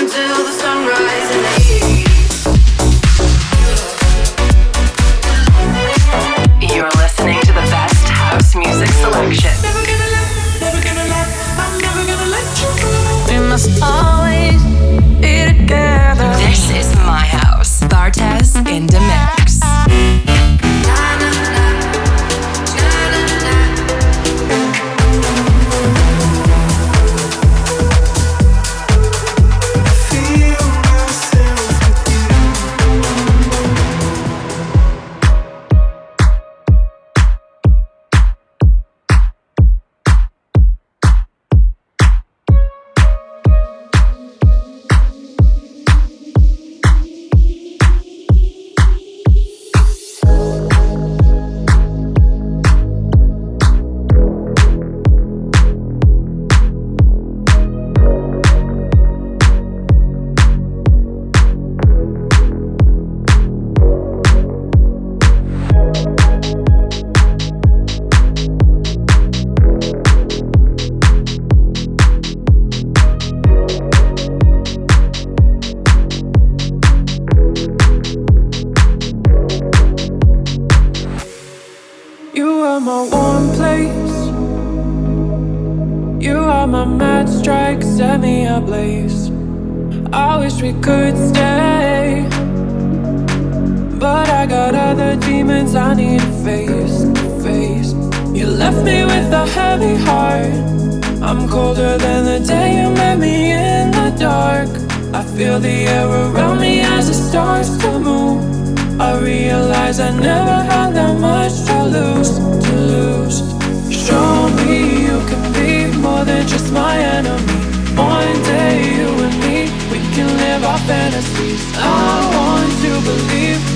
until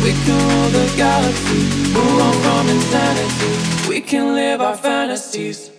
We can rule the galaxy, move on from insanity. We can live our fantasies.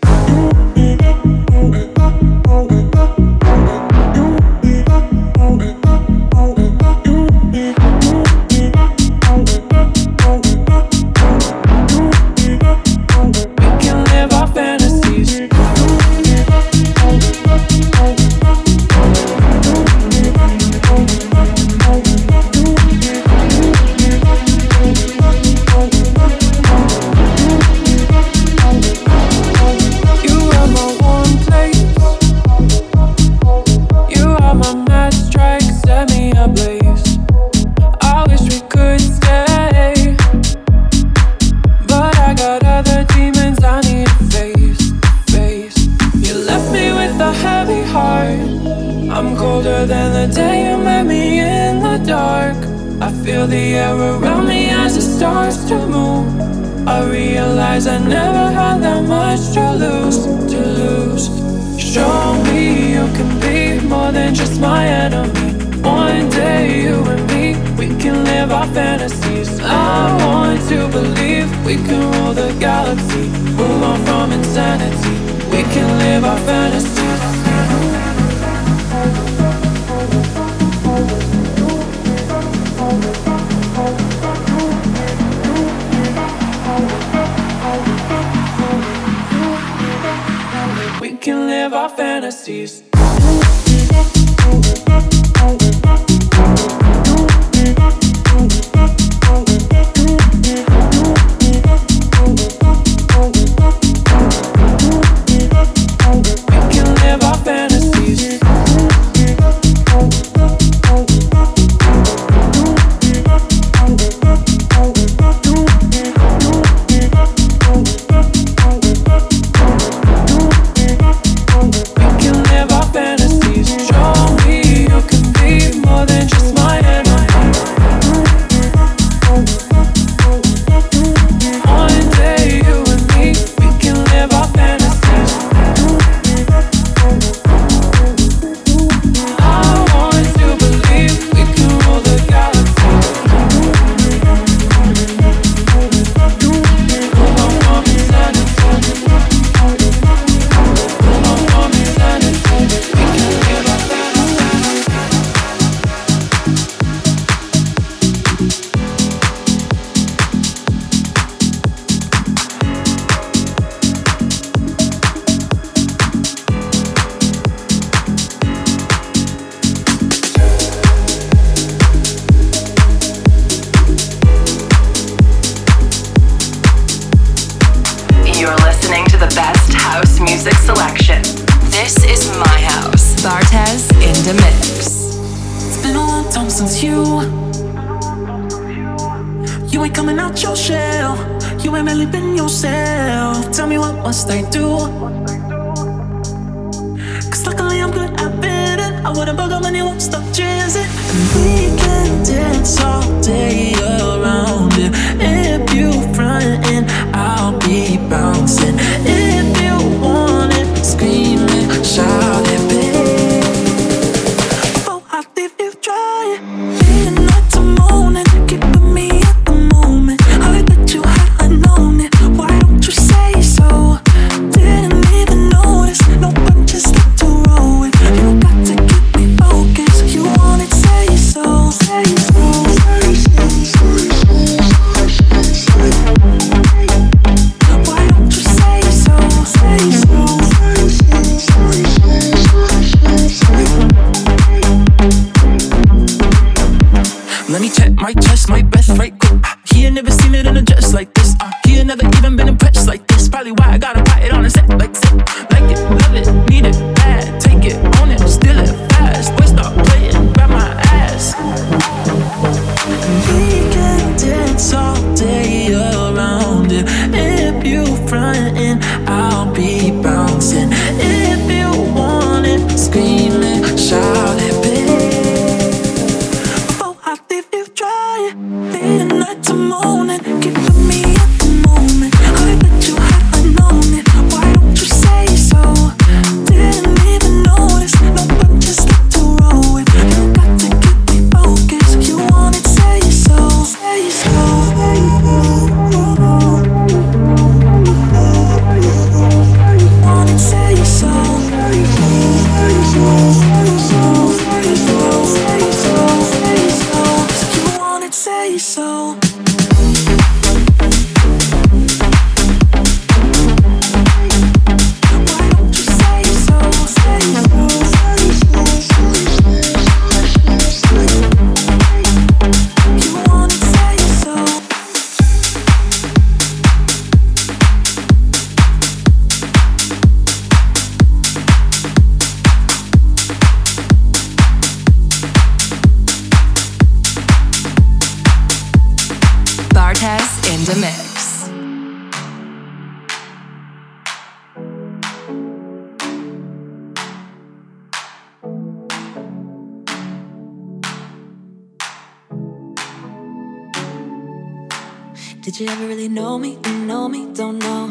You know me? you Know me? Don't know.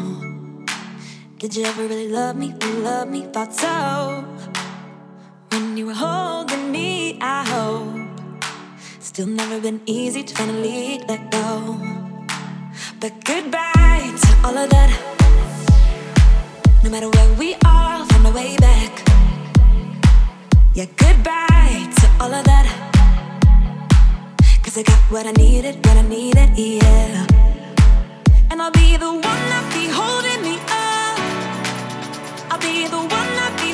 Did you ever really love me? Love me? Thought so. When you were holding me, I hope. Still never been easy to finally let go. But goodbye to all of that. No matter where we are, I'll find my way back. Yeah, goodbye to all of that. Cause I got what I needed, what I needed, yeah. And I'll be the one that be holding me up. I'll be the one that be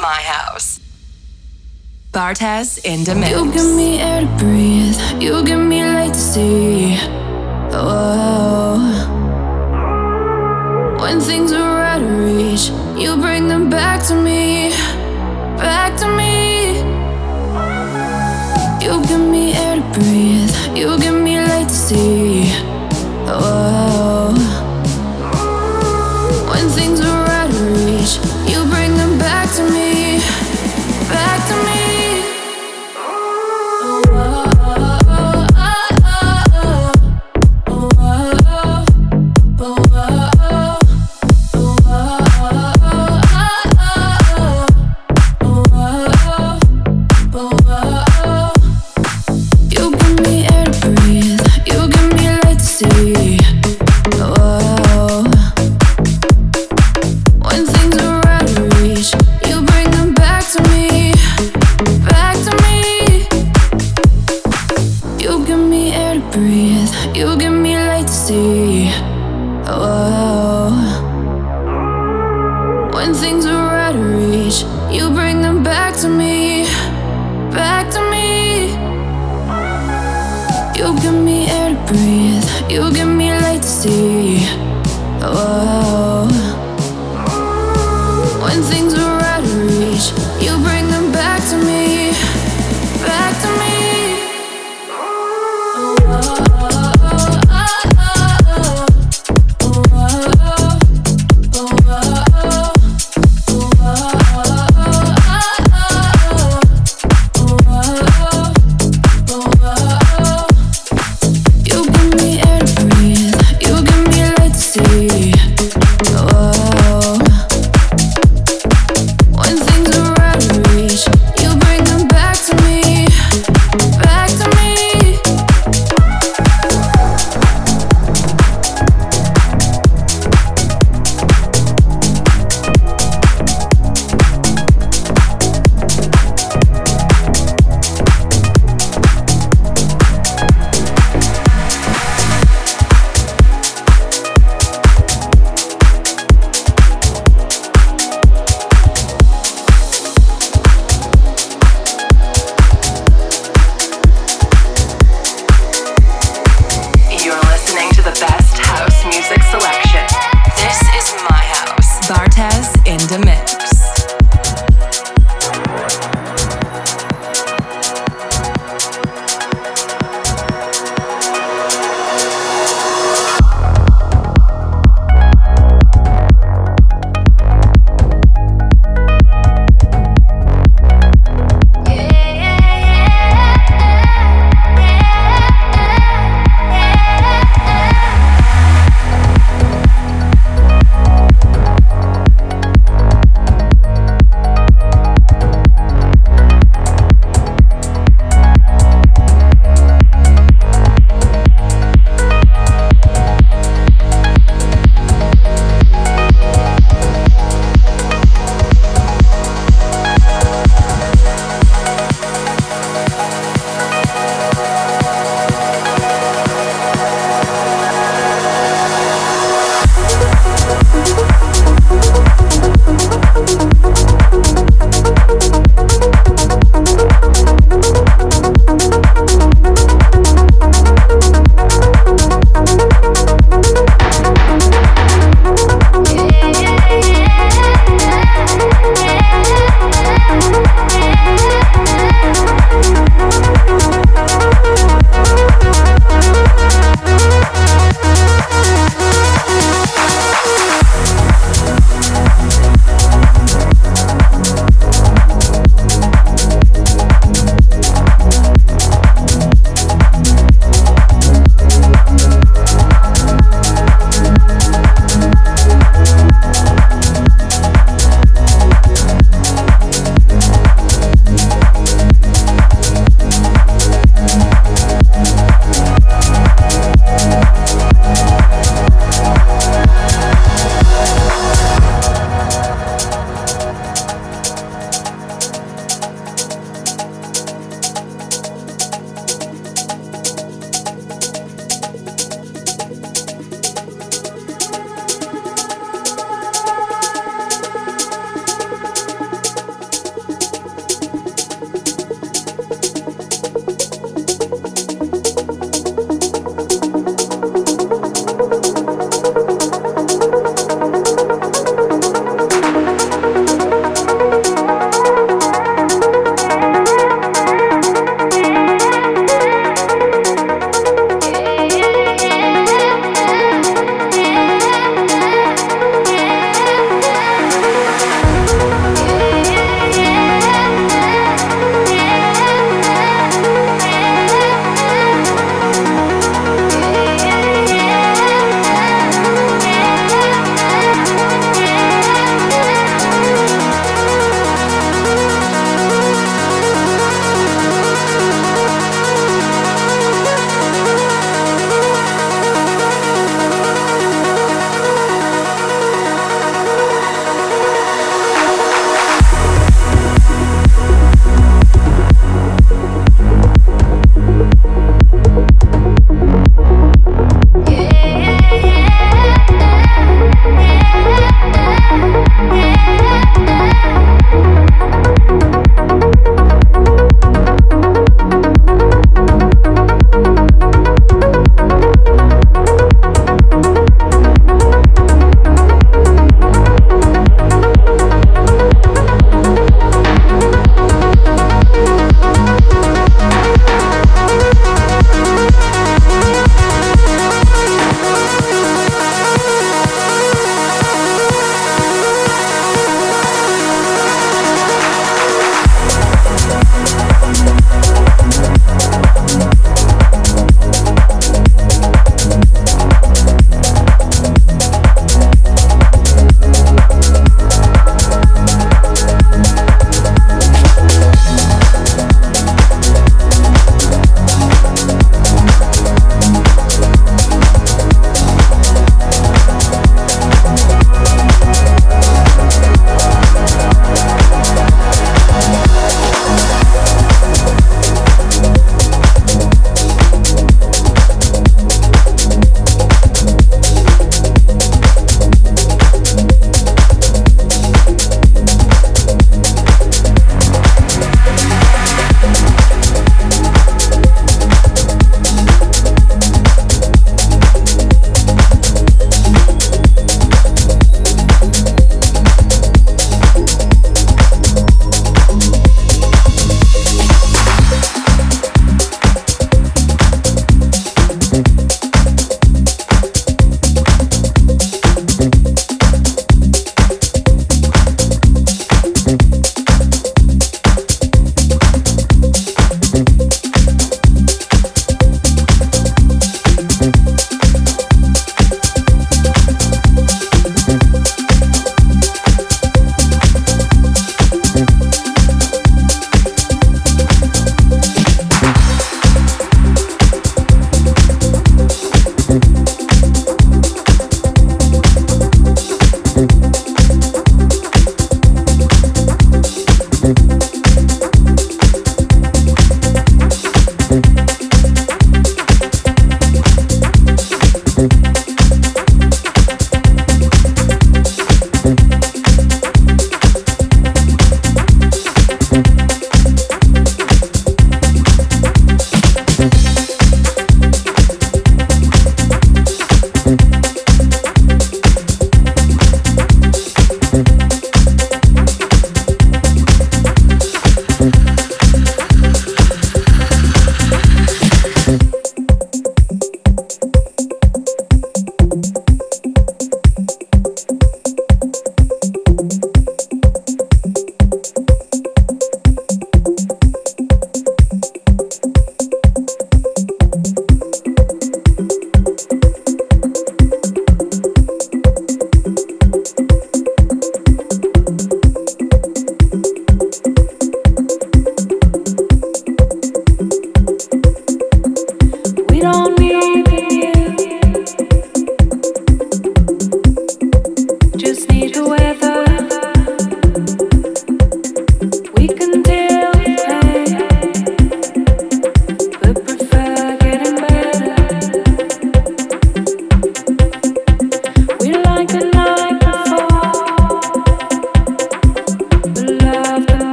my house. Bartez in the mix. You give me air to breathe. You give me light to see. Oh. When things are out of reach, you bring them back to me. Back to me. You give me air to breathe. You give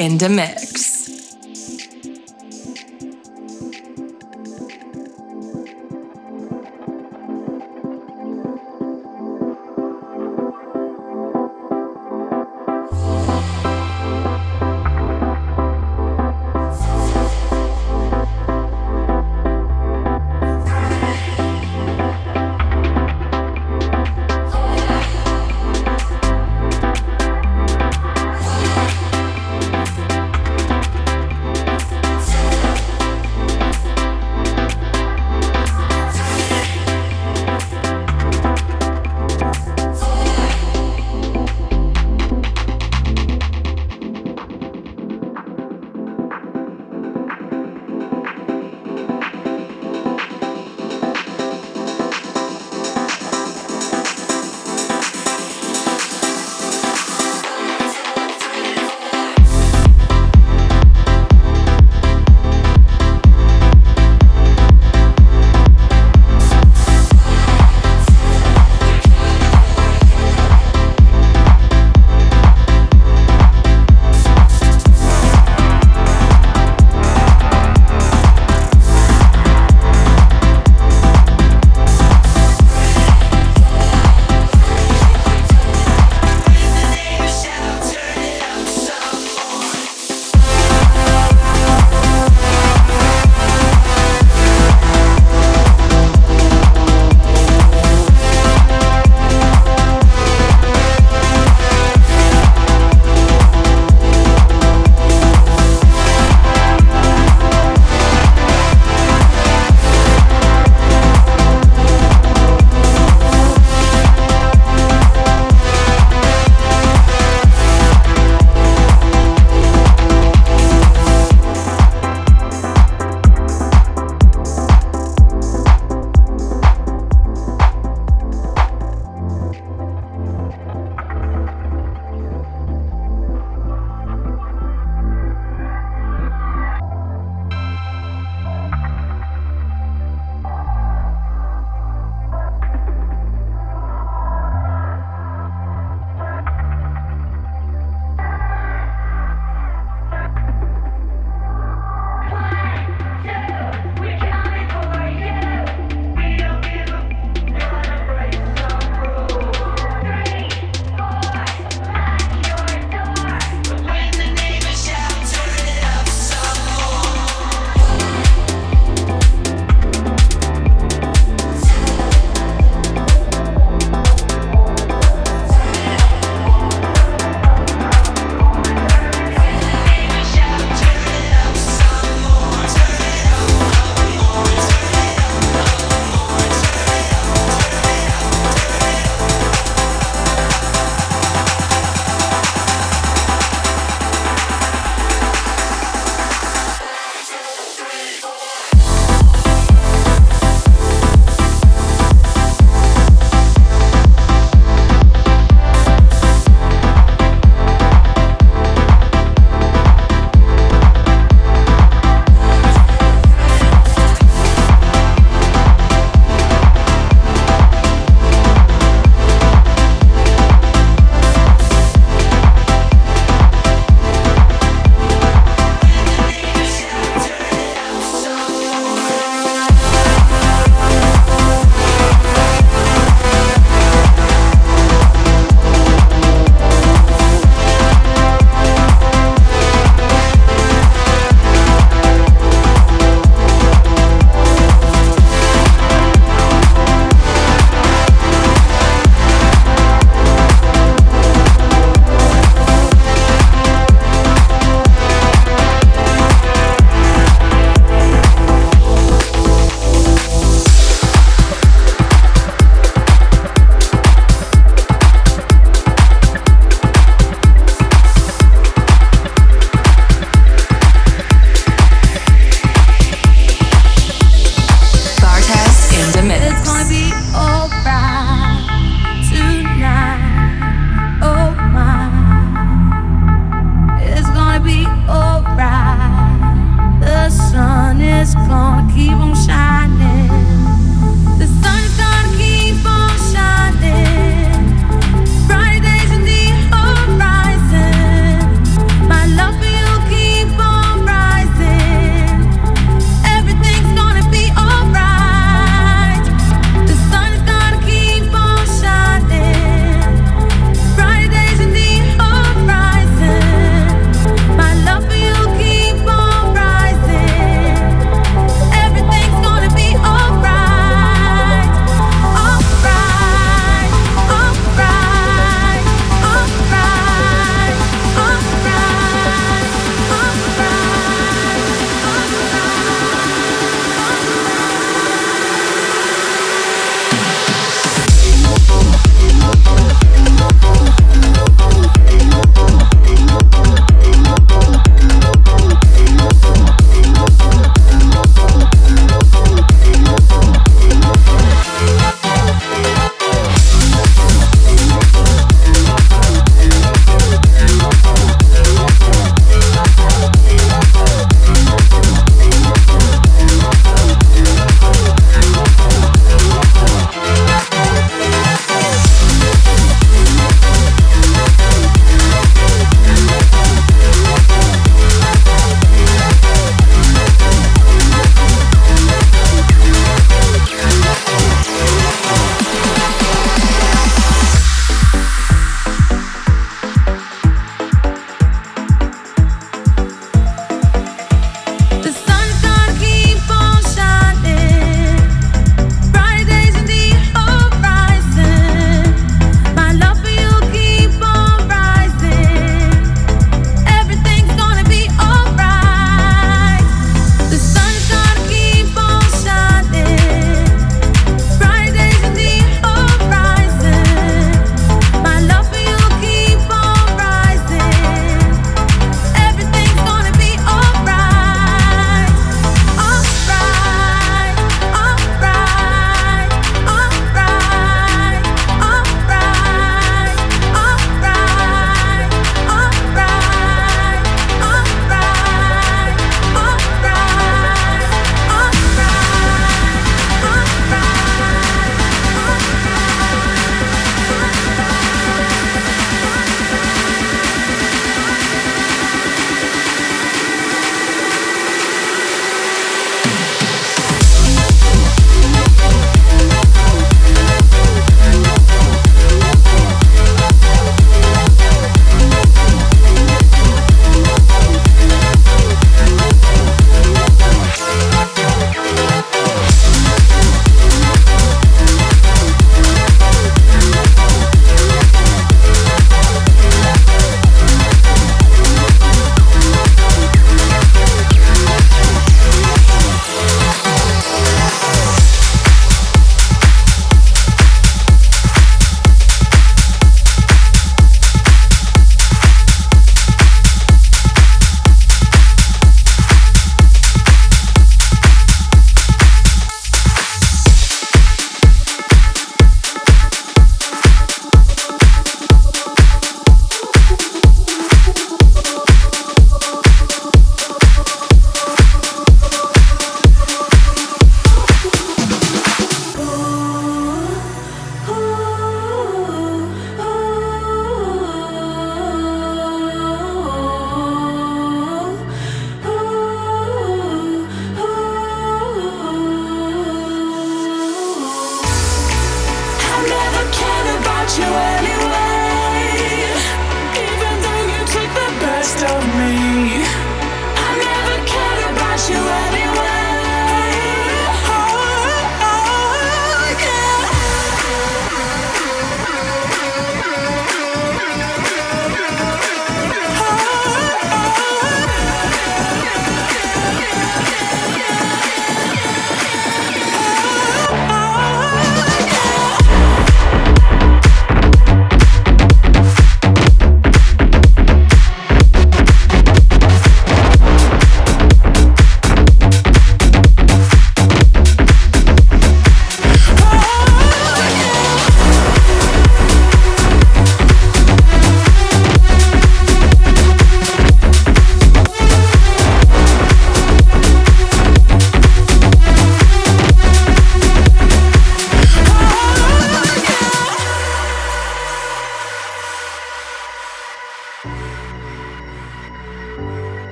in the mix.